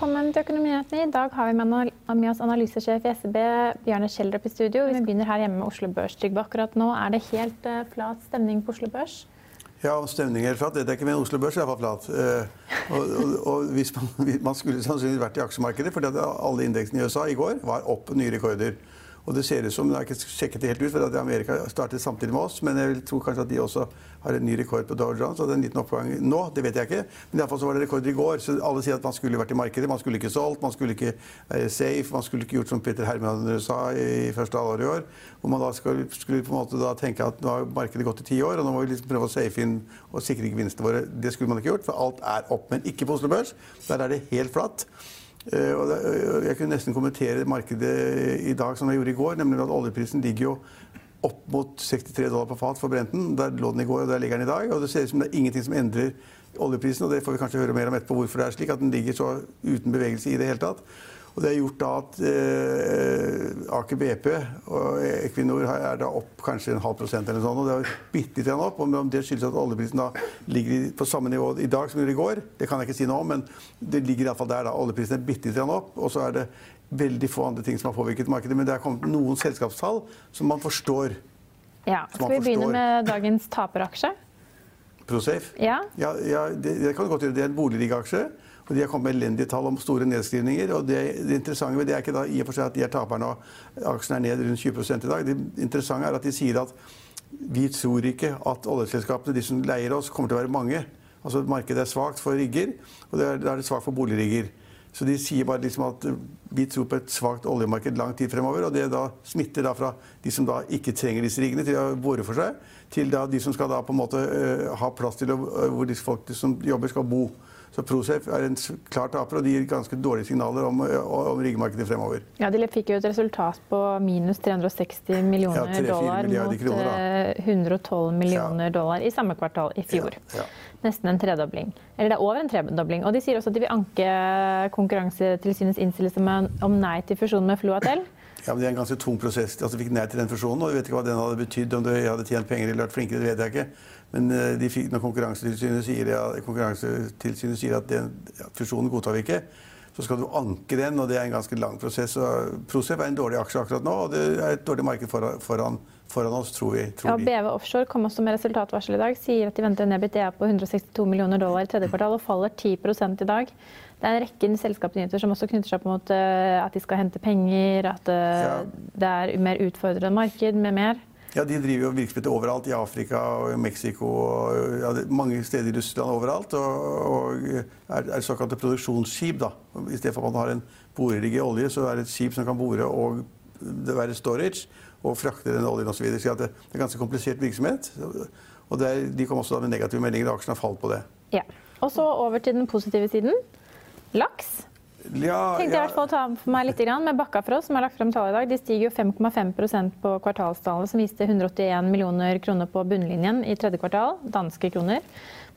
Velkommen til Økonominyhetene. I dag har vi med oss analysesjef i SEB, Bjarne Kjeldrup, i studio. Vi begynner her hjemme med Oslo Børs. Trygve, akkurat nå er det helt eh, flat stemning på Oslo Børs. Ja, om stemningen er flat, det er ikke, men Oslo Børs er iallfall flat. Eh, og, og, og hvis man, man skulle sannsynligvis vært i aksjemarkedet, fordi alle indeksene i USA i går var opp nye rekorder. Og det ser ut som, Jeg har ikke sjekket det helt ut, for at Amerika startet samtidig med oss, men jeg vil tro kanskje at de også har en ny rekord på Dow Jones. og det er en liten oppgang nå, det vet jeg ikke. Men i alle fall så var det rekord i går. Så alle sier at man skulle vært i markedet. Man skulle ikke solgt, man skulle ikke være safe, man skulle ikke gjort som Peter Herman sa i første halvår i år. Hvor man da skulle, skulle på en måte da tenke at nå har markedet gått i ti år, og nå må vi liksom prøve å safe inn og sikre gevinstene våre. Det skulle man ikke gjort, for alt er opp. Men ikke på Oslo Børs. Der er det helt flatt. Eh, og jeg kunne nesten kommentere markedet i dag som jeg gjorde i går, nemlig at oljeprisen ligger jo opp mot 63 dollar på fat for Brenten. Der lå den i går, og der ligger den i dag. Og det ser ut som det er ingenting som endrer oljeprisen, og det får vi kanskje høre mer om etterpå hvorfor det er slik, at den ligger så uten bevegelse i det hele tatt. Og det har gjort da at eh, Aker BP og Equinor er da opp kanskje en halv prosent eller sånt. Og det har bitte litt opp. Og om det skyldes at oljeprisen da ligger på samme nivå i dag som i går, det kan jeg ikke si noe om, men det ligger iallfall der. da. Oljeprisen er bitte litt opp. Og så er det veldig få andre ting som har påvirket markedet. Men det er kommet noen selskapstall som man forstår. Ja, Skal vi begynne med dagens taperaksje? Prosafe. Ja. Ja, ja det, det kan du godt gjøre. Det er en boligriggaksje. Og de har kommet med elendige tall om store nedskrivninger. og Det, det interessante ved det er ikke da i og for seg at de er taperne og aksjen er ned rundt 20 i dag. Det interessante er at de sier at vi tror ikke at oljeselskapene, de som leier oss, kommer til å være mange. Altså Markedet er svakt for rigger, og det er, da er det svakt for boligrigger. Så de sier bare liksom at vi tror på et svakt oljemarked lang tid fremover. Og det da smitter da fra de som da ikke trenger disse riggene til å bore for seg, til da de som skal da på en måte eh, ha plass til å, eh, hvor disse folk som jobber, skal bo. Så Prosafe er en klar taper, og de gir ganske dårlige signaler om, om riggemarkedet fremover. Ja, De fikk jo et resultat på minus 360 millioner Ja, 3-4 dollar mot kroner, eh, 112 millioner Ja. dollar i samme kvartal i fjor. Ja, ja. Nesten en tredobling. Eller det er over en tredobling. Og de sier også at de vil anke Konkurransetilsynets innstillelse om nei til fusjonen med Floatel. Ja, men Det er en ganske tung prosess. Altså, de fikk nei til den fusjonen, og jeg vet ikke hva den hadde betydd. Om de hadde tjent penger eller vært flinkere, det vet jeg ikke. Men eh, de fikk, når Konkurransetilsynet sier, ja, Konkurransetilsynet sier at den, ja, fusjonen godtar vi ikke, så skal du anke den, og det er en ganske lang prosess. Og Procef er en dårlig aksje akkurat nå, og det er et dårlig marked foran, foran, foran oss, tror vi. Tror Ja. BV Offshore kom også med resultatvarsel i dag. Sier at de venter en EBITDA på 162 millioner dollar i tredje kvartal og faller 10 i dag. Det er en rekke selskapsnyheter som også knytter seg opp mot eh, at de skal hente penger, at eh, det er mer utfordrende marked med mer. Ja, De driver jo virksomheter overalt. I Afrika og Mexico og ja, mange steder i Russland overalt. Og, og er, er såkalte produksjonsskip. da. I stedet for at man har en borerigg i olje, så er det et skip som kan bore og det være storage og frakte den oljen osv. Så det, det er ganske komplisert virksomhet. Og det er, de kom også da med negative meldinger, og aksjen har falt på det. Ja. Og så over til den positive siden. Laks. Ja, Tenkte jeg i hvert fall å ta for meg litt grann med Bakkafrost, som har lagt frem tall i dag. De stiger jo 5,5% på kvartalstallet, som viste 181 millioner kroner på bunnlinjen i tredje kvartal, danske kroner,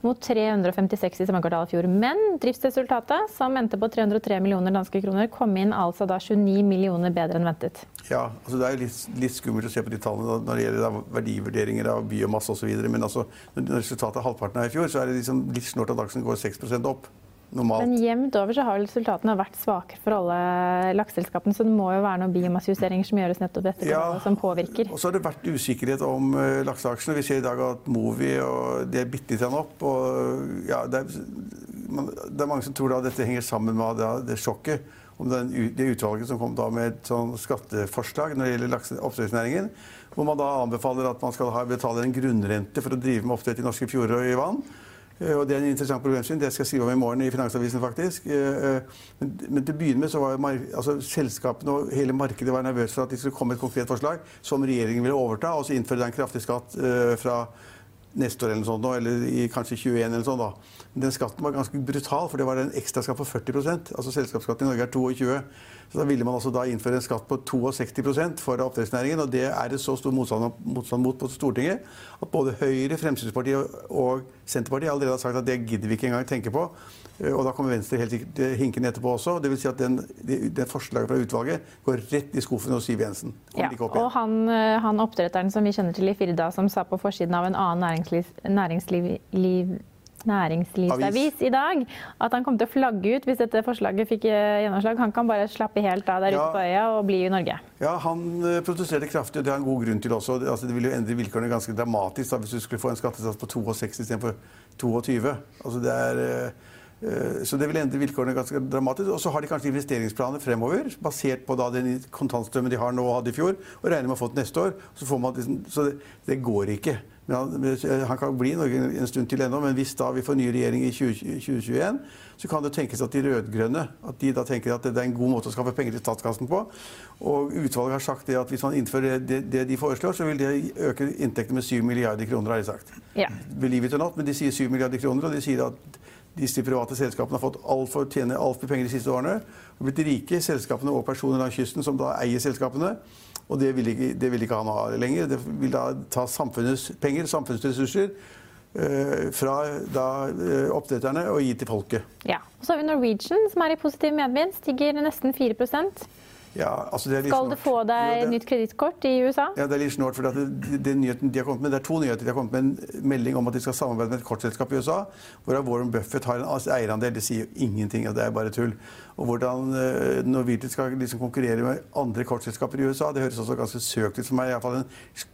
mot 356 i samme kvartal i fjor. Men driftsresultatet, som endte på 303 millioner danske kroner, kom inn altså da 29 millioner bedre enn ventet. Ja, altså Det er litt, litt skummelt å se på de tallene når det gjelder verdivurderinger av biomasse osv. Men altså, når resultatet er halvparten av i fjor, så er det liksom litt snålt at aksjen går 6% opp. Normalt. Men jevnt over så har resultatene vært svakere for alle lakseselskapene, så det må jo være noen biomassejusteringer som gjøres nettopp dette Ja. som påvirker. Og så har det vært usikkerhet om uh, lakseaksjene. Vi ser i dag at Movi og de er bitte litt opp. Og, ja, det, er, man, det er mange som tror da dette henger sammen med det, det sjokket. om den, det utvalget som kom da med et sånn skatteforslag når det gjelder oppdrettsnæringen. Hvor man da anbefaler at man skal ha, betale en grunnrente for å drive med oppdrett i norske fjorder og i vann. Eh, og Det er en interessant problemstilling. Det skal jeg skrive om i morgen i Finansavisen. faktisk. Eh, men, men til å begynne med så var altså, selskapene og hele markedet var nervøse for at det skulle komme et konkret forslag som regjeringen ville overta, og så innføre en kraftig skatt fra neste år eller sånt, eller i kanskje 21 eller sånn da. Men den skatten var ganske brutal, for det var en ekstraskatt på 40% Altså Selskapsskatten i Norge er 22 så Da ville man altså da innføre en skatt på 62% for oppdrettsnæringen. Og det er det så stor motstand, motstand, mot på Stortinget at både Høyre, Fremskrittspartiet og Senterpartiet allerede har sagt at det gidder vi ikke engang tenke på. Eh, og da kommer Venstre helt hinkende etterpå også. Det vil si at den, den forslaget fra utvalget går rett i skuffen hos Siv Jensen. Ja, og han, eh, han, oppdretteren som vi kjenner til i Firda, som sa på forsiden av en annen næringsliv, næringsliv næringslivsavis i dag at han kom til å flagge ut hvis dette forslaget fikk eh, gjennomslag. Han kan bare slappe helt av der ja. ute på øya og bli i Norge. Ja, han protesterte kraftig, og det har han god grunn til også. Altså, det ville jo endre vilkårene ganske dramatisk da, hvis du skulle få en skattesats på 62 istedenfor 22. Altså, det er... Eh, så det vil endre vilkårene ganske dramatisk. Og så har de kanskje investeringsplaner fremover, basert på den kontantstrømmen de har nå og hadde i fjor, og regner med å få til neste år. Så, liksom, så det, det, går ikke. Men han, han, kan bli i Norge en stund til ennå, men hvis da vi får ny regjering i 2021, så kan det tenkes at de rød-grønne at de da tenker at det er en god måte å skaffe penger til statskassen på. Og utvalget har sagt at hvis man innfører det, det de foreslår, så vil det øke inntektene med 7 milliarder kroner, har de sagt. Ja. Believe it or not, men de sier 7 milliarder kroner, og de sier at disse private selskapene har fått alt for, tjene altfor penger de siste årene. Og blitt rike, selskapene og personer langs kysten som da eier selskapene. Og det vil, ikke, det vil ikke han ha lenger. Det vil da ta samfunnets penger, samfunnsressurser, eh, fra da, eh, oppdretterne og gi til folket. Ja. Og så har vi Norwegian, som er i positiv medvind. Stiger nesten 4 ja, altså Skal snort. du få deg ja, nytt kredittkort i USA? Ja, Det er litt snålt. for det, det, de med, det er to nyheter. De har kommet med en melding om at de skal samarbeide med et kortselskap i USA. Hvorav Warren Buffett har en eierandel. Det sier jo ingenting, det er bare tull. Og hvordan uh, Norwegian skal liksom konkurrere med andre kortselskaper i USA, det høres også ganske søkt ut for meg. Iallfall en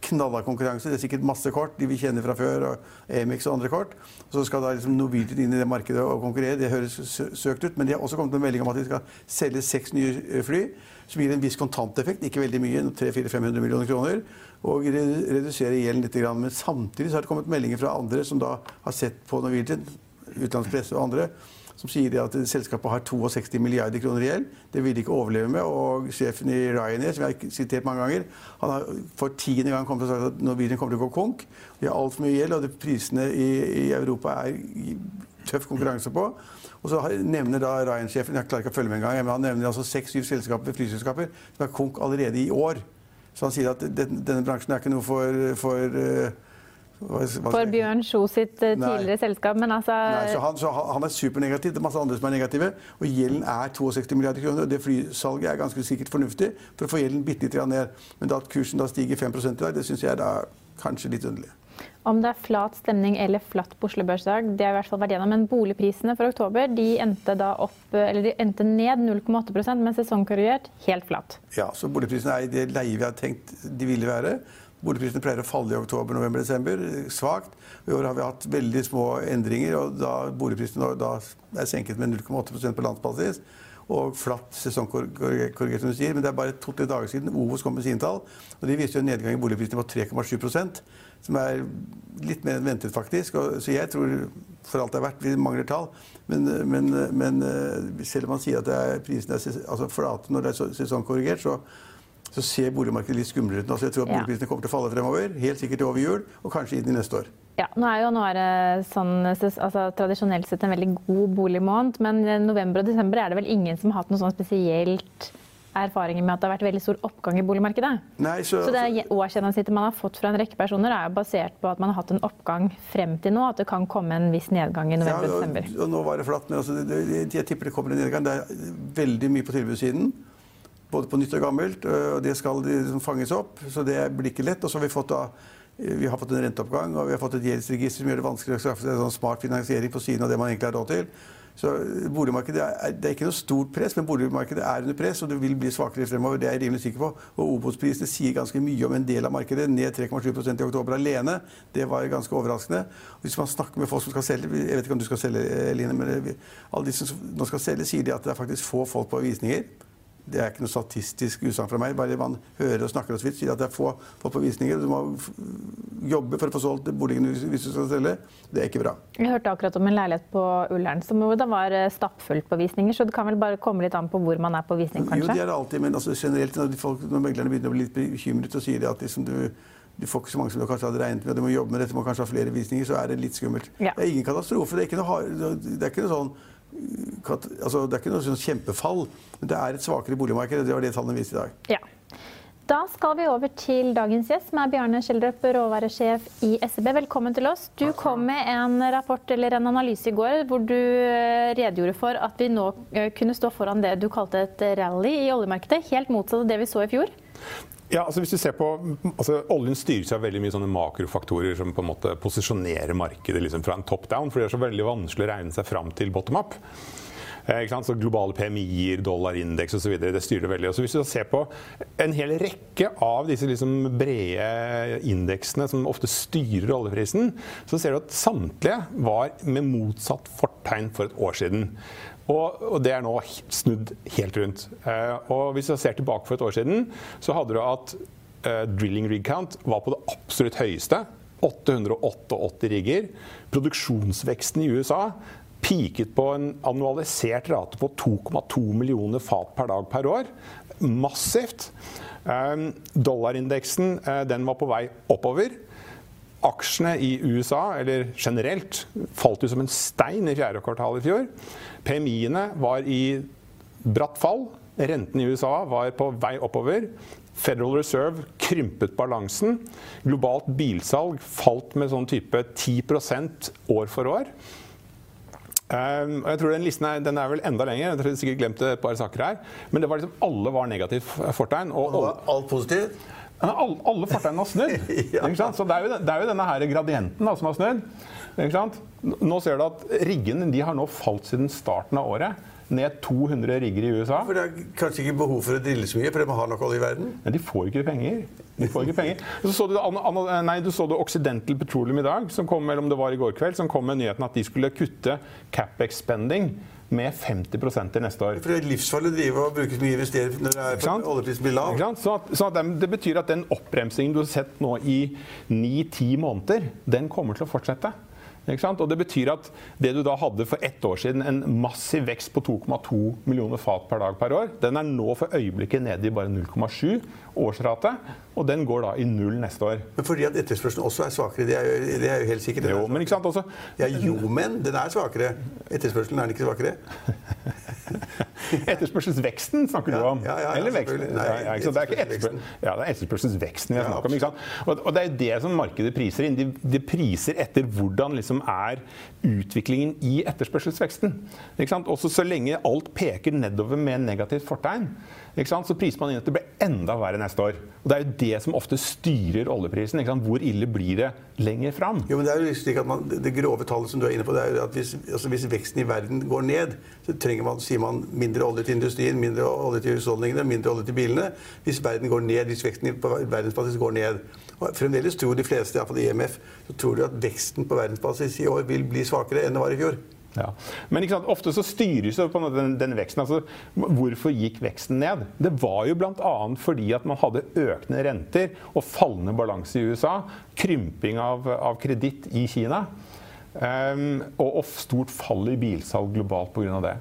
knalla konkurranse. Det er sikkert masse kort de vi kjenner fra før, og Amex og andre kort. Og så skal da liksom Norwegian inn i det markedet og konkurrere. Det høres søkt ut. Men de har også kommet med en melding om at de skal selge seks nye eh, fly som gir en viss kontanteffekt, ikke veldig mye, 300-500 millioner kroner, og redusere gjelden litt. Men samtidig har det kommet meldinger fra andre som da har sett på Norwegian, utenlandspresse og andre, som sier at selskapet har 62 milliarder kroner i gjeld. Det vil de ikke overleve med. Og sjefen i Ryanair, som jeg har sitert mange ganger, han har for tiende gang kommet og sagt at Norwegian kommer til å gå konk. De har altfor mye gjeld, og prisene i, i Europa er tøff konkurranse på. Og så nevner da Ryan-sjefen jeg klarer ikke å følge med en gang, men han nevner altså seks-syv selskaper, flyselskaper som er konk allerede i år. Så han sier at denne bransjen er ikke noe for, for uh, hva, hva for Bjørn Sjo sitt uh, tidligere Nei. selskap, men altså Nei, så han, så han, er supernegativ. Det er masse andre som er negative. Og gjelden er 62 milliarder kroner. Og det flysalget er ganske sikkert fornuftig for å få gjelden bitte litt ned. Men da at kursen da stiger 5 i dag, det syns jeg er kanskje litt underlig. Om det er flat stemning eller flatt på Oslo Børsdag, det har i hvert fall vært gjennom. Men boligprisene for oktober de endte, opp, de endte ned 0,8% men sesongkorrigert helt flatt. Ja, så boligprisene er i det leie vi har tenkt de ville være. Boligprisene pleier å falle i oktober, november, desember. Svakt. I år har vi hatt veldig små endringer, og da boligprisene da er senket med 0,8% på landsbasis og flatt sesongkorrigert, som du sier. Men det er bare to-tre dager siden Ovos kom med sine tall. Og de viste jo en nedgang i boligprisene på 3,7 som er litt mer enn ventet, faktisk. Så jeg tror for alt det er verdt, vi mangler tall. Men, men, men eh, selv om man sier at er, prisene er altså flate når det er sesongkorrigert, så, så ser boligmarkedet litt skumlere ut nå. Så jeg tror at boligprisene kommer til å falle fremover. Helt sikkert over jul, og kanskje inn i neste år. Ja, nå er jo nå er det sånn, altså, tradisjonelt sett en veldig god boligmåned, men november og desember er det vel ingen som har hatt noe sånn spesielt erfaringer med at det har vært veldig stor oppgang i boligmarkedet. Nei, så, så det årsgjennomsnittet man har fått fra en rekke personer, er jo basert på at man har hatt en oppgang frem til nå. At det kan komme en viss nedgang i november og desember. Ja, og nå var det flatt, men altså, det, det, jeg tipper det kommer en nedgang. Det er veldig mye på tilbudssiden. Både på nytt og gammelt. Og det skal liksom fanges opp. Så det blir ikke lett. Og så har vi fått da vi har fått en renteoppgang og vi har fått et gjeldsregister som gjør det vanskelig å skaffe seg sånn smart finansiering på siden av det man egentlig har råd til. Så boligmarkedet er, Det er ikke noe stort press, men boligmarkedet er under press, og det vil bli svakere fremover. Det er jeg rimelig sikker på. Og Obos-prisene sier ganske mye om en del av markedet. Ned 3,7% i oktober alene. Det var ganske overraskende. Hvis man snakker med folk som skal selge Jeg vet ikke om du skal selge, Line, men alle de som nå skal selge, sier de at det er faktisk få folk på visninger. Det er ikke noe statistisk usagn fra meg. Bare man hører og snakker og så vidt, sier at det er få få på visninger. Du må jobbe for å få solgt boligen hvis du skal selge. Det er ikke bra. Jeg hørte akkurat om en leilighet på Ullern som da var eh, stappfullt på visninger. Så det kan vel bare komme litt an på hvor man er på visning, kanskje? Jo, det er det alltid. Men altså, generelt når, folk, når meglerne begynner å bli litt bekymret og sier at liksom, du, du får ikke så mange som du kanskje hadde regnet med, og du må jobbe med dette, må kanskje ha flere visninger, så er det litt skummelt. Ja. Det er ingen katastrofe. Det er ikke noe, det er ikke noe sånn altså, Det er ikke noe sånn kjempefall, men det er et svakere boligmarked. Det var det tallene viste i dag. Ja. Da skal vi over til dagens gjest, som er Bjarne Schjelderup, råvaresjef i SEB. Velkommen til oss. Du kom med en rapport eller en analyse i går hvor du eh, redegjorde for at vi nå eh, kunne stå foran det du kalte et rally i oljemarkedet. Helt motsatt av det vi så i fjor. Ja, altså hvis du ser på, altså Oljen styres av veldig mye sånne makrofaktorer som på en måte posisjonerer markedet liksom fra en top down. For det er så veldig vanskelig å regne seg fram til bottom up. Eh, så globale PMI-er, dollarindeks osv. Det styrer veldig. Og så hvis du ser på en hel rekke av disse liksom brede indeksene som ofte styrer oljeprisen, så ser du at samtlige var med motsatt fortegn for et år siden. Og, og, det er nå snudd helt rundt. Eh, og hvis jeg ser tilbake for et år siden, så hadde du at eh, drilling rig count var på det absolutt høyeste. 888 rigger. Produksjonsveksten i USA peaket på en annualisert rate på 2,2 millioner fat per dag per år. Massivt. Eh, dollarindeksen den var på vei oppover. Aksjene i USA, eller generelt, falt jo som en stein i fjerde kvartal i fjor. PMI-ene var i bratt fall. Renten i USA var på vei oppover. Federal Reserve krympet balansen. Globalt bilsalg falt med sånn type 10% år for år. Um, jeg tror den Listen er, den er vel enda lenger. Jeg tror jeg sikkert glemte et par saker her. Men det var liksom, alle var negativt fortegn. Og, og, alt positivt? Alle, alle fortauene har snudd. ja. Så det er, jo, det er, jo, denne her gradienten da, som har snudd. Nå ser du at riggene de har nå falt siden starten av året. Ned 200 rigger i USA. For Det er kanskje ikke behov for å drille så mye, for de har nok olje i verden? Men de får ikke penger. De får ikke penger. Så, så, du, nei, du så det Occidental Petroleum i dag, som kom, eller om det var i går kveld, som kom med nyheten at de skulle kutte capex spending med 50 til neste år. For Det er livsfarlig å drive og bruke så mye investere når oljeprisen blir lav. Så, så det, det, betyr at den oppbremsingen du har sett nå i 9-10 måneder, den kommer til å fortsette. Og Det betyr at det du da hadde for ett år siden, en massiv vekst på 2,2 millioner fat per dag per år, den er nå for øyeblikket nede i bare 0,7 årsrate. Og den går da i null neste år. Men fordi at etterspørselen også er svakere? Det er jo, det er jo helt sikkert. Jo, men ikke sant også... Ja, jo, men den er svakere. Etterspørselen er den ikke svakere? Etterspørselsveksten snakker du om? Eller veksten? Nei, det er ikke etterspør ja, det er etterspørselsveksten vi snakker om. ikke sant? Og, og, det er det som markedet priser inn. De, de priser etter hvordan liksom er utviklingen i etterspørselsveksten. Ikke sant? Også så lenge alt peker nedover med negativt fortegn, så priser man inn at det blir enda verre neste år. Og Det er jo det som ofte styrer oljeprisen. Hvor ille blir det lenger fram? Jo, men det er jo slik at man, det grove tallet som du er inne på, det er at hvis, altså hvis veksten i verden går ned, så trenger man, sier man mindre olje til industrien, mindre olje til husholdningene, mindre olje til bilene. Hvis verden går ned, hvis veksten på verdensbasis går ned. Og fremdeles tror de fleste, iallfall IMF, så tror de at veksten på verdensbasis i år vil bli svakere enn det var i fjor. Ja. Men ofte så styres jo på den, den veksten. Altså, hvorfor gikk veksten ned? Det var jo bl.a. fordi at man hadde økende renter og fallende balanse i USA. Krymping av, av kreditt i Kina. Um, og, og, stort fall i bilsalg globalt pga. det.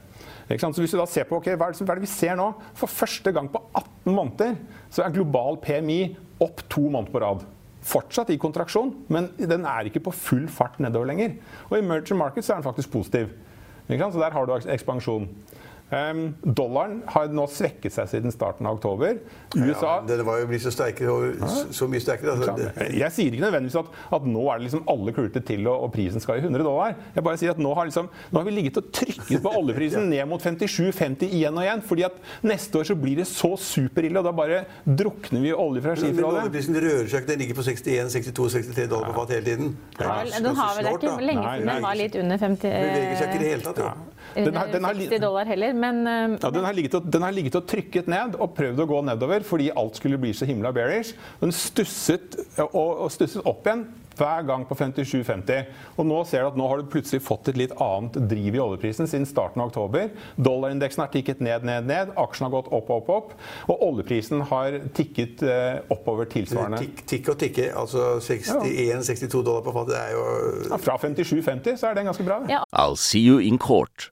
Så hvis vi da ser på, okay, hva, er det, hva er det vi ser nå? For første gang på 18 måneder så er global PMI opp to måneder på rad fortsatt i kontraksjon, men den er ikke på full fart nedover lenger. Og i emerging markets er den faktisk positiv. Så der har du ekspansjon. Um, dollaren har nå svekket seg siden starten av oktober. USA Ja, den var jo blitt så sterkere, og så- mye sterkere. Altså, Jeg sier ikke nødvendigvis at, at nå er det liksom alle kluter til og, og prisen skal i 100 dollar. Jeg bare sier at Nå har, liksom, nå har vi ligget og trykket på oljeprisen ned mot 57-50 igjen og igjen. fordi at neste år så blir det så superille, og da bare drukner vi olje fra men skiferolje. oljeprisen rører seg ikke. Den ligger på 61, 62, 63 dollar på fat hele tiden. Ja, Ja, den har vel det ikke lenge siden den var litt under 50 Den beveger seg ikke i det hele tatt. Jo. Den har- Under den har 60 dollar heller, men eh, Ja, den, har ligget og, den har ligget og trykket ned og prøvd å gå nedover fordi alt skulle bli så himla bearish. Den stusset og, og stusset opp igjen hver gang på 57,50. Og nå ser du at nå har du plutselig fått et litt annet driv i oljeprisen siden starten av oktober. Dollarindeksen har tikket ned, ned, ned. Aksjen har gått opp, opp, opp. Og oljeprisen har tikket eh, oppover tilsvarende. Tikk, tikk og tikke. Altså 61-62 dollar på fatet. Det er jo Ja, fra 57,50 så er den ganske bra. Ja. I'll see you in court.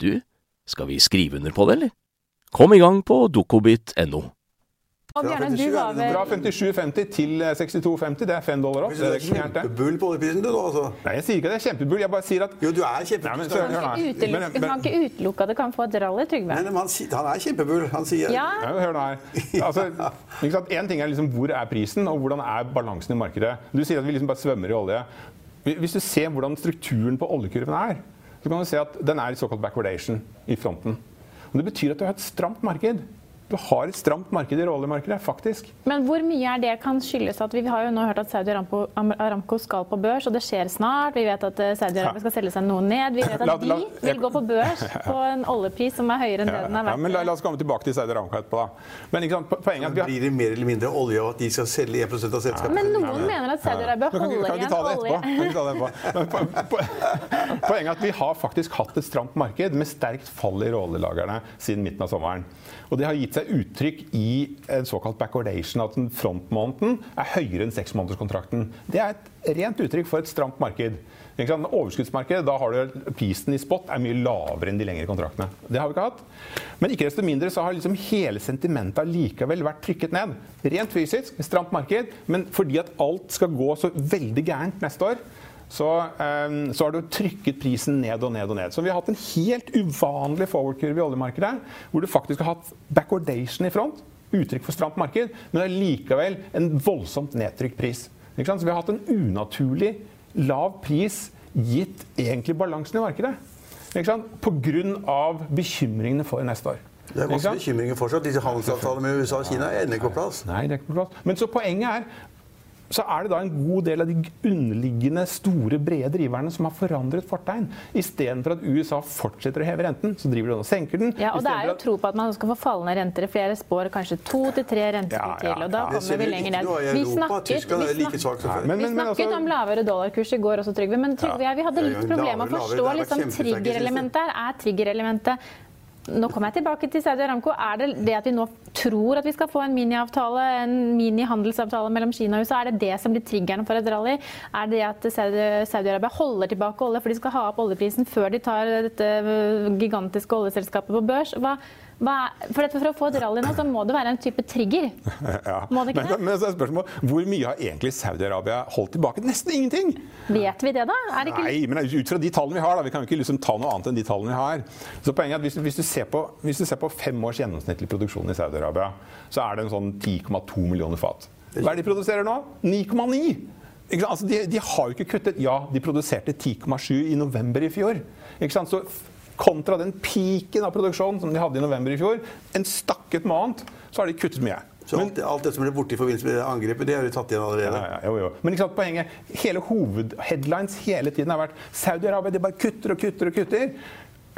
du, skal vi skrive under på det, eller? Kom i gang på var Fra 57,50 til 62,50, det er 5 dollar opp. Det er kjempebull på oljeprisen, du nå, altså. Nei, jeg sier ikke at det er kjempebull, jeg bare sier at Jo, du er kjempebull. men- kan ikke utelukke at det kan få et rally, Trygve. Men han, han er kjempebull. Han sier Ja, Ja, hør nå her. Altså, ikke sant? En ting er liksom hvor er prisen, og hvordan er balansen i markedet. Du sier at vi liksom bare svømmer i olje. Hvis du ser hvordan strukturen på oljekurven er, så kan du se at den er i såkalt backwardation i fronten. Og det betyr at du har et stramt marked. Du har et stramt marked i råoljemarkedet, faktisk. Men hvor mye er det kan skyldes at vi har jo nå hørt at Saudi Aramco, skal på børs, og det skjer snart. Vi vet at eh, Saudi Aramco skal selge seg noe ned. Vi vet at la- de vil gå på børs på en oljepris som er høyere enn det den Ja, men la, la oss komme tilbake til Saudi Aramco etterpå. da. Men ikke sant, poenget er at vi har Blir det mer eller mindre olje av at de skal selge 1% av selskapet? Men noen mener at Saudi Arabia holder igjen ta det etterpå? olje. Kan ikke ta det etterpå. Men po- po- Poenget er at vi har faktisk hatt et stramt marked med sterkt fall i råoljelagrene siden midten av sommeren. Og det har gitt seg uttrykk i en såkalt backwardation, at den frontmåneden er høyere enn seksmånederskontrakten. Det er et rent uttrykk for et stramt marked. Overskuddsmarkedet, da har du prisen i spot er mye lavere enn de lengre kontraktene. Det har vi ikke hatt. Men ikke desto mindre så har liksom hele sentimentet likevel vært trykket ned. Rent fysisk, stramt marked, men fordi at alt skal gå så veldig gærent neste år, så, um, så har du trykket prisen ned og ned og ned. Så vi har hatt en helt uvanlig forward-kurve i oljemarkedet, hvor du faktisk har hatt backwardation i front, uttrykk for stramt marked, men det er likevel en voldsomt nedtrykt pris. Så vi har hatt en unaturlig lav pris gitt egentlig balansen i markedet. På grunn av bekymringene for neste år. Det er masse bekymringer fortsatt. Disse handelsavtalene med USA og Kina er ikke på plass. Nei, det er ikke på plass. Men så poenget er så er det da en god del av de underliggende, store, brede driverne som har forandret fortegn. Istedenfor at USA fortsetter å heve renten, så driver de og senker den. Ja, og det er jo at- tro på at man skal få fallende renter. i Flere spår kanskje to til tre renter Ja, ja, til, og da ja. Det kommer vi lenger ned. Vi snakket, vi men- snakket altså- om lavere dollarkurs i går også, Trygve. Men Trygve, vi hadde litt problemer med å forstå liksom, triggerelementet her. Er triggerelementet nå kommer jeg tilbake til Saudi Aramco. Er det det at vi nå tror at vi skal få en miniavtale, en mini-handelsavtale mellom Kina og USA, er det det som blir triggeren for et rally? Er det at Saudi- Saudi-Arabia holder tilbake olje for de skal ha opp oljeprisen før de tar dette gigantiske oljeselskapet på børs? Hva, hva for, dette, for å få et rally nå, så må det være en type trigger. Ja. Må det ikke men, det? men så er spørsmålet hvor mye har egentlig Saudi-Arabia holdt tilbake? Nesten ingenting! Vet vi det, da? Er det ikke Nei, men ut fra de tallene vi har, da, vi kan jo ikke liksom ta noe annet enn de tallene vi har. Så poenget er at hvis, hvis, du ser på, hvis du ser på fem års gjennomsnittlig produksjon i Saudi-Arabia, så er det en sånn 10,2 millioner fat. Hva er det de produserer nå? 9,9! Ikke sant? Altså, de, de har jo ikke kuttet. Ja, de produserte 10,7 i november i fjor. Ikke sant? Så Kontra den piken av produksjon som de hadde i november i fjor. En stakket måned, så har de kuttet mye. Så alt, alt det som ble borte i forbindelse med angrepet, det har de tatt igjen allerede. Ja, ja, jo, jo. Men ikke sant, poenget, hele hovedheadlines hele tiden har vært Saudi-Arabia de bare kutter og kutter og kutter.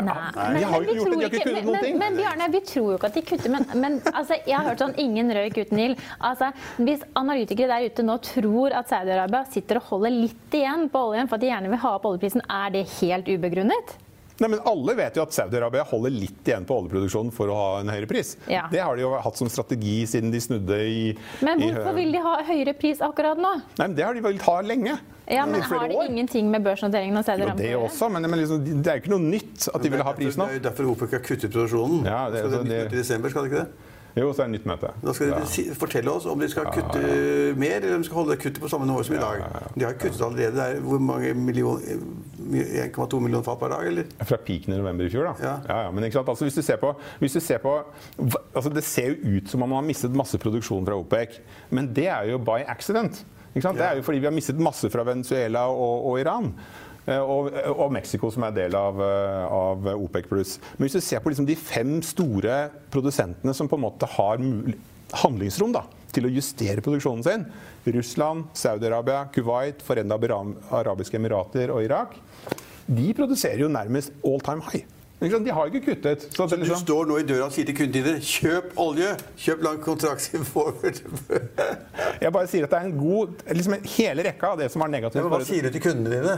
Nei, de har jo ikke vi gjort det, de har tror ikke kuttet noen ting. Men, men Bjarne, vi tror jo ikke at de kutter. Men, men altså, jeg har hørt sånn ingen røyk uten ild. Altså, hvis analytikere der ute nå tror at Saudi-Arabia sitter og holder litt igjen på oljen for at de gjerne vil ha opp oljeprisen, er det helt ubegrunnet? Nei, men Alle vet jo at Saudi-Arabia holder litt igjen på oljeproduksjonen for å ha en høyere pris. Ja. Det har de jo hatt som strategi siden de snudde i Men hvorfor i, vil de ha høyere pris akkurat nå? Nei, men Det har de villet ha lenge. Ja, men Har det år. ingenting med børsnoteringen av Saudi-Arabia det også, men, men liksom, det er jo ikke noe nytt at de vil ha pris nå. Det er jo derfor OPEC har kuttet produksjonen. Ja, det- skal så det det- nytt i desember, skal det ikke det? Jo, så er det nytt møte. Da skal de Ja. si, fortelle oss om de skal kutte mer, eller om de skal holde kuttet på samme nivå som i dag. De har kuttet allerede. Det er hvor mange million, 1,2 millioner fat per dag, eller? Fra piken i november i fjor, da. Ja. Ja, ja, men ikke sant? Altså, hvis du ser på, hvis du ser på altså, Det ser jo ut som om man har mistet masse produksjon fra OPEC, men det er jo by accident. Ikke sant? Det er jo fordi vi har mistet masse fra Venezuela og, og Iran. Eh, Og, og Mexico, som er del av, eh, av OPEC pluss. Men hvis du ser på liksom de fem store produsentene som på en måte har handlingsrom da, til å justere produksjonen sin Russland, Saudi-Arabia, Kuwait, Forenda arabiske emirater og Irak de produserer jo nærmest all time high. De har ikke kuttet. Så Du liksom, står nå i døra og sier til kundene dine kjøp olje! Kjøp lang kontrakt forward. jeg bare sier at det er en god liksom Hele rekka av det som var negativt. Hva sier du til kundene dine?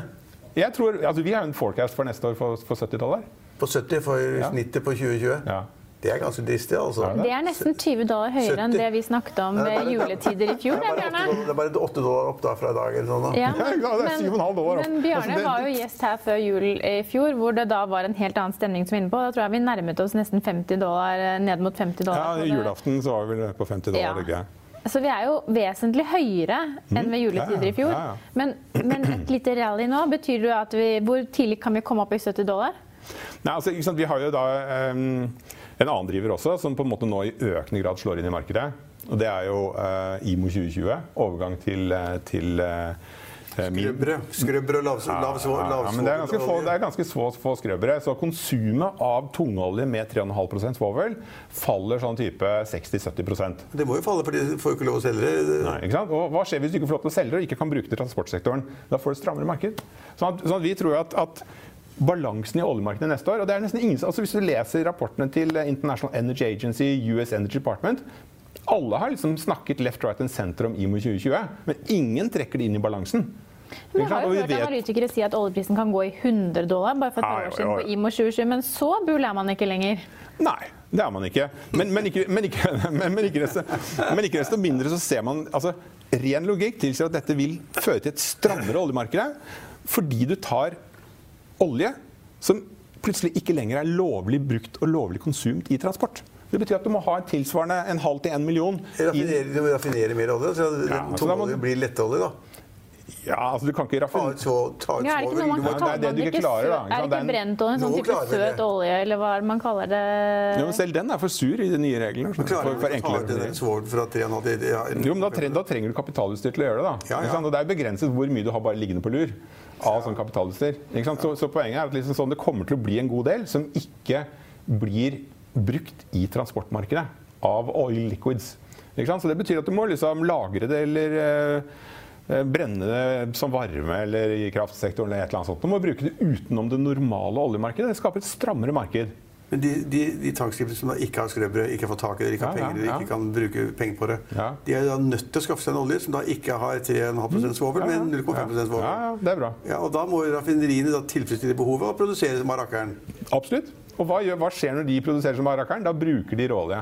Jeg tror, altså Vi har en forecast for neste år for, for 70 dollar. På 70 for Ja. snittet på 2020? Ja. Det er ganske dristig, altså. Det er nesten 20 dollar høyere enn det vi snakket om ved juletider i fjor. Det Det, er bare Bjarne. 8 dollar- det er bare 8 dollar opp da fra i dag. eller sånn da. Ja, Ja, det er 7,5 dollar opp. men Bjarne Altså, det- var jo gjest her før jul i fjor, hvor det da var en helt annen stemning som var inne på. Da tror jeg vi nærmet oss nesten 50 dollar, eh, ned mot 50 dollar. Ja. Julaften så var vi vel på 50 dollar. Ja. ikke Så vi er jo vesentlig høyere enn ved juletider i fjor. Mm. Ja, ja. Men, men et lite rally nå, betyr det at vi Hvor tidlig kan vi komme opp i 70 dollar? Nei, altså, sant? Vi har jo da um, en annen driver også, som på en måte nå i økende grad slår inn i markedet. Og det er jo uh, IMO 2020. Overgang til, eh, til min- Skrøbbere. Skrøbbere og lav, lav, lav, Ja, men det er ganske få, det er ganske få, få skrøbbere. Så konsumet av tungolje med 3,5% svovel faller sånn type 60-70% Det må jo falle, for de får jo ikke lov å selge det. Nei, ikke sant? Og hva skjer hvis du ikke får lov til å selge det og ikke kan bruke det i transportsektoren? Da får du et strammere marked. Sånn at, sånn at vi tror at, at balansen i oljemarkedet neste år og det er nesten ingen, altså Hvis du leser rapportene til International Energy Agency, US Energy Department alle har liksom snakket left, right and center om IMO 2020, men ingen trekker det inn i balansen. Vi jeg har jo hørt analytikere si at oljeprisen kan gå i 100 dollar bare for et par år siden på. IMO 2020, men så bull er man ikke lenger. Nei, det er man ikke. Men, men, ikke, men, ikke, men, men, ikke, desto, men ikke desto mindre så ser man altså, Ren logikk tilsier at dette vil føre til et strammere oljemarked. Fordi du tar olje som plutselig ikke lenger er lovlig brukt og lovlig konsumt i transport. Det betyr at du må ha en tilsvarende en halv til en million. Raffinere, du må raffinere mer olje, så Ja, må- blir lettolje, da. Ja, altså du kan ikke Ta raffinere så, ta ut Ja, er det ikke noe man kan det er det du ikke ikke klarer, da, Er det ikke brent olje, en sånn type søt det. olje, eller hva man kaller det? ja, men Selv den er for sur i de nye reglene. For, for ikke å ta ut enklere den svovelen fra 3,5 til ja, en- Jo, men da, da trenger du kapitalutstyr til å gjøre det. da. Ja, ja. Og Det er begrenset hvor mye du har bare liggende på lur av sånn kapitalutstyr. Ikke sant? Så, så poenget er at liksom sånn, det kommer til å bli en god del som ikke blir brukt i transportmarkedet av oil liquids. Så det betyr at du må liksom lagre det eller eh, eh, brenne det som varme eller i kraftsektoren eller et eller annet sånt. Du må bruke det utenom det normale oljemarkedet. Det skaper et strammere marked. Men de, de, de tankskipene som ikke har skrøbrød, ikke har fått tak i det, ikke har Ja, penger, ja, ja. ikke kan bruke penger på det, de er da nødt til å skaffe seg en olje som da ikke har 3,5% svovel, men 0,5 svovel. Ja, det er bra. Ja, og da må raffineriene tilfredsstille behovet og produsere som rakkeren. Absolutt. Og hva, gjør, hva skjer når de produserer som rakkeren? Da bruker de råolje.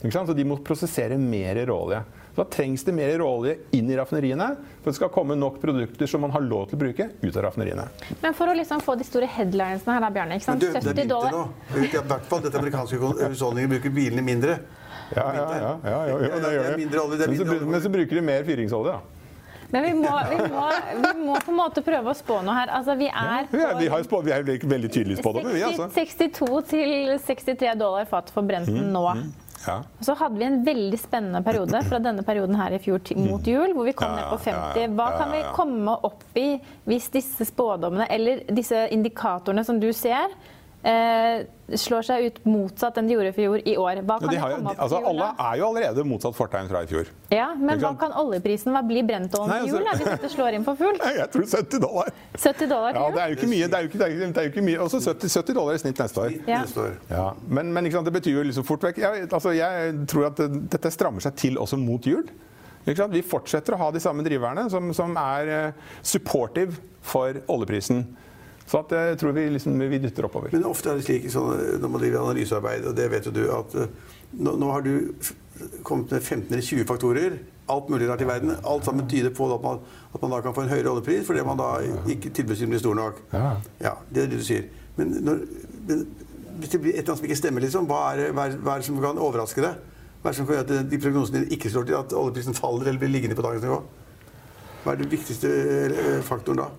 Ikke sant? Så de må prosessere mer råolje. Så da trengs det mer råolje inn i raffineriene for det skal komme nok produkter som man har lov til å bruke, ut av raffineriene. Men for å liksom få de store headlinesene her, da, Bjarne. ikke Men sant? du, det er 70 vinter dollar. nå. I hvert fall dette amerikanske husholdninger bruker bilene mindre. Ja, ja, ja, ja, jo, jo, Ja, det det gjør mindre olje, det er Men men så bruker de mer fyringsolje, da. Men vi må, vi, må, vi må på en måte prøve å spå noe her. Altså, vi er Ja, vi, har, spå- vi er veldig, tydelige på det, vi, altså. 62 til 63 dollar fat for Brenten Mm, nå. Ja. Så hadde vi en veldig spennende periode fra denne perioden her i fjor mot jul, hvor vi kom Ja, ned på ja, ja, 50. Hva kan vi komme opp i hvis disse spådommene, eller disse indikatorene som du ser, eh, slår seg ut motsatt enn de gjorde i fjor i år. Hva Ja, kan de det har, komme opp altså, alle er jo allerede motsatt fortegn fra i fjor. Ja, men hva kan oljeprisen bli brent brentoljen Nei, altså, jul, da, hvis dette slår inn for fullt? Jeg tror 70 dollar. 70 dollar til Ja, det er jo ikke mye. Det er jo ikke, det er jo ikke, det er jo ikke mye. Også 70, 70 dollar i snitt neste år. Ja. Ja, men, men ikke sant, det betyr jo liksom fort vekk jeg, altså, jeg tror at det, dette strammer seg til også mot jul. Ikke sant? Vi fortsetter å ha de samme driverne som, som er eh, supportive for oljeprisen. Så at jeg tror vi, liksom, vi dytter oppover. Men ofte er det slik sånn, når man driver analysearbeid, og det vet jo du, at eh, nå, nå har du kommet med 15 eller 20 faktorer. Alt mulig rart i verden. Alt sammen tyder på at man, at man da kan få en høyere oljepris fordi man da ikke tilbudssiden blir stor nok. Ja. Ja, det er det du sier. Men, når, men hvis det blir et eller annet som ikke stemmer, liksom, hva er, det- hva er, hva er det som kan overraske deg? Hva er det som kan gjøre at de prognosene dine ikke slår til, at oljeprisen faller eller blir liggende på dagens nivå? Hva er den viktigste eh, faktoren da?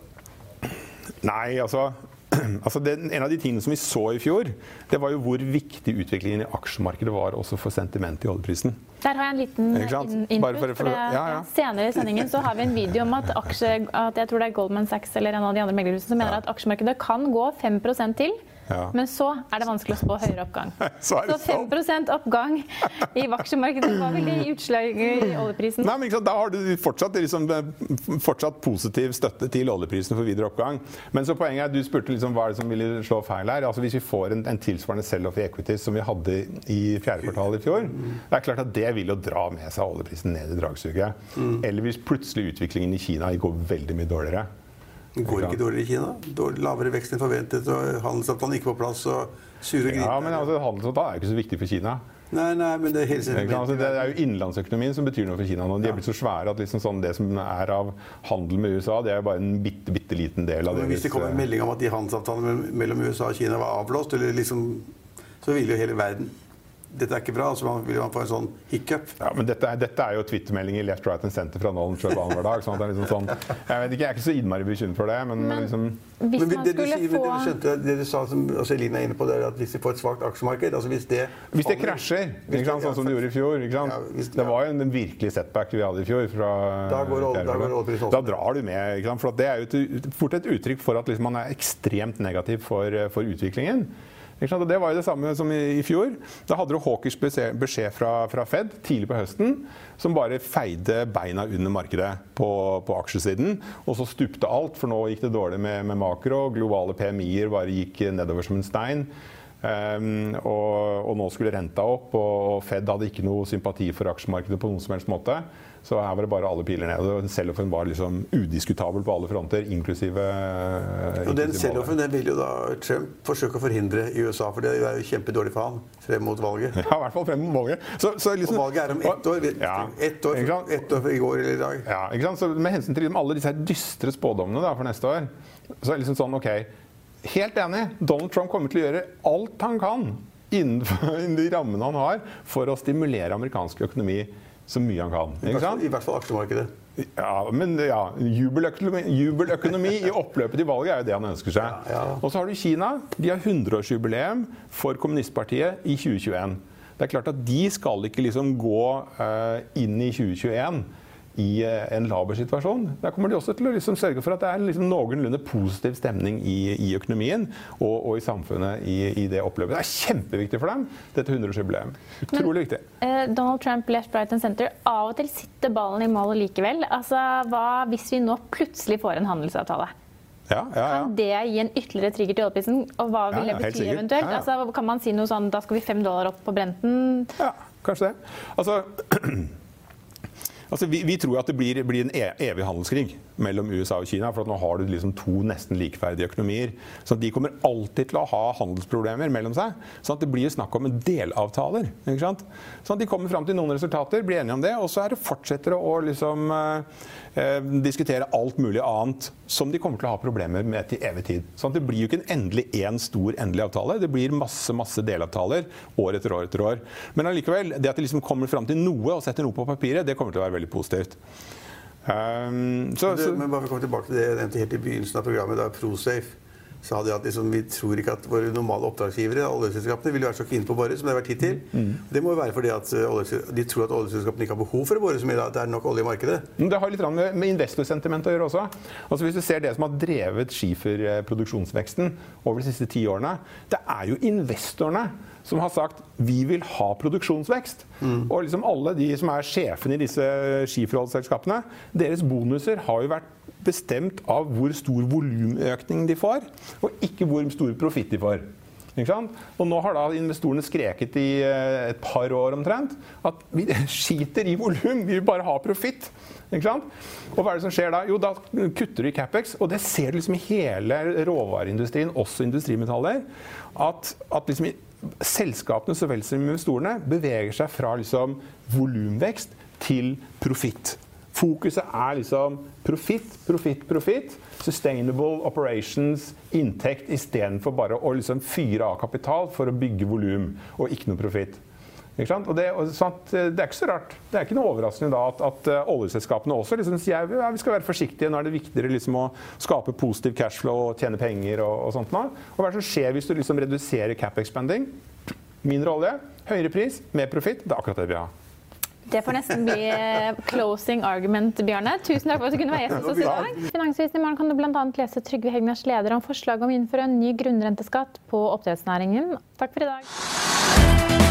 Nei, altså, altså den, En av de tingene som vi så i fjor, det var jo hvor viktig utviklingen i aksjemarkedet var også for sentimentet i oljeprisen. Der har jeg en liten Bare input. for- For for- ja, ja. Senere i sendingen så har vi en video om at, aksje, at jeg tror det er Goldman Sachs eller en av de andre meglerhusene som mener Ja. at aksjemarkedet kan gå 5% til. Ja. Men så er det vanskelig å spå høyere oppgang. Så Så 5 oppgang i aksjemarkedet, hva vil det gi utslag i oljeprisen? Nei, men ikke sant, Da har du fortsatt, liksom, eh, fortsatt positiv støtte til oljeprisen for videre oppgang. Men så poenget er, du spurte liksom, hva er det som ville slå feil her. Altså Hvis vi får en, en tilsvarende sell-off i equities som vi hadde i fjerde kvartal i fjor, det er klart at det vil jo dra med seg oljeprisen ned i dragsuget. Eller hvis plutselig utviklingen i Kina går veldig mye dårligere. Det går ikke dårligere i Kina. Dårlig, lavere vekst enn forventet, og handelsavtalen ikke på plass. og sure Ja, men altså, Handelsavtalen er jo ikke så viktig for Kina. Nei, nei, men det er hele? Altså, det er jo innenlandsøkonomien som betyr noe for Kina nå. De er blitt så svære at liksom sånn, det som er av handel med USA, det er jo bare en bitte, bitte liten del av Men hvis det kommer en eh, melding om at de handelsavtalene mellom USA og Kina var avblåst, eller liksom, så ville jo hele verden Dette er ikke bra. så man vil man få en sånn hiccup. Ja, men dette er, dette er jo twittermeldinger left, right and center fra Nolan Trump annenhver dag. Sånn at det er liksom sånn, jeg vet ikke, jeg er ikke så innmari bekymret for det, men, Men- liksom, Hvis Men man det du, skulle sier, men få det du skjønte, det du sa, som altså Elina er inne på, det er at hvis vi får et svakt aksjemarked altså Hvis det Hvis det krasjer, hvis ikke sant, sånn som det gjorde i fjor ikke sant? Ja, hvis- Det var jo en virkelig setback vi hadde i fjor. Fra, Da går da går oljeprisen opp. Da drar du med. Ikke sant? For at det er jo et, fort et uttrykk for at liksom man er ekstremt negativ for, for utviklingen. Og det var jo det samme som i, fjor. Da hadde du hawkers beskjed fra, fra Fed tidlig på høsten som bare feide beina under markedet på, på aksjesiden. Og så stupte alt, for nå gikk det dårlig med, med makro. Globale PMI-er bare gikk nedover som en stein. Um, og, og nå skulle renta opp, og Fed hadde ikke noe sympati for aksjemarkedet på noen som helst måte. Så her var det bare alle piler ned. og Selloffen var liksom udiskutabel på alle fronter, inklusive Og den sellofen den vil jo da Trump forsøke å forhindre i USA, for det er jo kjempedårlig for han frem mot valget. Ja, i hvert fall frem mot valget. Så, så liksom, Og valget er om ett år. Ja, Ett år, ett år i går eller i dag. Ja, ikke sant? Så med hensyn til liksom alle disse dystre spådommene da, for neste år, så er det liksom sånn OK. Helt enig. Donald Trump kommer til å gjøre alt han kan innenfor innen de rammene han har, for å stimulere amerikansk økonomi så mye han kan. I Ikke hvert fall, sant? I hvert fall aksjemarkedet. Ja, men ja, jubeløkonomi, jubeløkonomi i oppløpet til valget er jo det han ønsker seg. Ja. Og så har du Kina. De har 100-årsjubileum for kommunistpartiet i 2021. Det er klart at de skal ikke liksom gå uh, inn i 2021 i eh, en laber situasjon. Der kommer de også til å liksom sørge for at det er en liksom noenlunde positiv stemning i, i økonomien og, og i samfunnet i, i det oppløpet. Det er kjempeviktig for dem, dette 100-årsjubileum. Utrolig viktig. Eh, Donald Trump, left, right and center. Av og til sitter ballen i mål likevel. Altså, hva hvis vi nå plutselig får en handelsavtale? Ja, ja, ja. Kan det gi en ytterligere trigger til oljeprisen? Og hva vil det bety eventuelt? Altså, kan man si noe sånn da skal vi fem dollar opp på Brenten? Ja, kanskje det. Altså, altså vi, vi tror at det blir, blir en e evig handelskrig mellom USA og Kina. For at nå har du liksom to nesten likeverdige økonomier. Så de kommer alltid til å ha handelsproblemer mellom seg. Så det blir snakk om delavtaler. ikke sant? Sånn at de kommer fram til noen resultater, blir enige om det, og så er det fortsetter å liksom, eh, eh, diskutere alt mulig annet som de kommer til å ha problemer med til evig tid. Sånn at det blir jo ikke en endelig én stor endelig avtale. Det blir masse masse delavtaler år etter år etter år. Men allikevel, det at de liksom kommer fram til noe og setter noe på papiret, det kommer til å være veldig positivt. Um, så, men bare for å komme tilbake til det jeg nevnte helt i begynnelsen av programmet, da, ProSafe. sa de at liksom, vi tror ikke at våre normale oppdragsgivere, oljeselskapene, vil være så keen på å bore som det har vært hittil. Mm. Det må jo være fordi at uh, de tror at oljeselskapene ikke har behov for å bore så mye. At det er nok olje i markedet. Det har litt med, med investorsentiment å gjøre også. Altså Hvis du ser det som har drevet skiferproduksjonsveksten over de siste ti årene, det er jo investorene som har sagt vi vil ha produksjonsvekst. Mm. Og liksom alle de som er sjefene i disse skiforholdsselskapene, deres bonuser har jo vært bestemt av hvor stor volumøkning de får, og ikke hvor stor profitt de får. Og nå har da investorene skreket i eh, et par år omtrent at vi skiter i volum, vi vil bare ha profitt. Og hva er det som skjer da? Jo, da kutter du i Capex, og det ser du liksom i hele råvareindustrien, også industrimetaller, at, at liksom selskapene så vel som investorene beveger seg fra liksom volumvekst til profitt. Fokuset er liksom profitt, profitt, profitt. Sustainable operations, inntekt istedenfor bare å liksom fyre av kapital for å bygge volum og ikke noe profitt. Og det, og sånt, det, er ikke så rart. Det er ikke noe overraskende da at, at uh, oljeselskapene også liksom sier ja, vi skal være forsiktige. Nå er det viktigere liksom å skape positiv cashflow og tjene penger. Og, og sånt nå. Og hva er det som skjer hvis du liksom reduserer cap-expanding? Mindre olje, høyere pris, mer profitt. Det er akkurat det vi har. Det får nesten bli eh, closing argument, Bjarne. Tusen takk for at du kunne være gjest hos oss i dag. Finansvisen i morgen kan du bl.a. lese Trygve Hegnars leder om forslaget om å innføre en ny grunnrenteskatt på oppdrettsnæringen. Takk for i dag.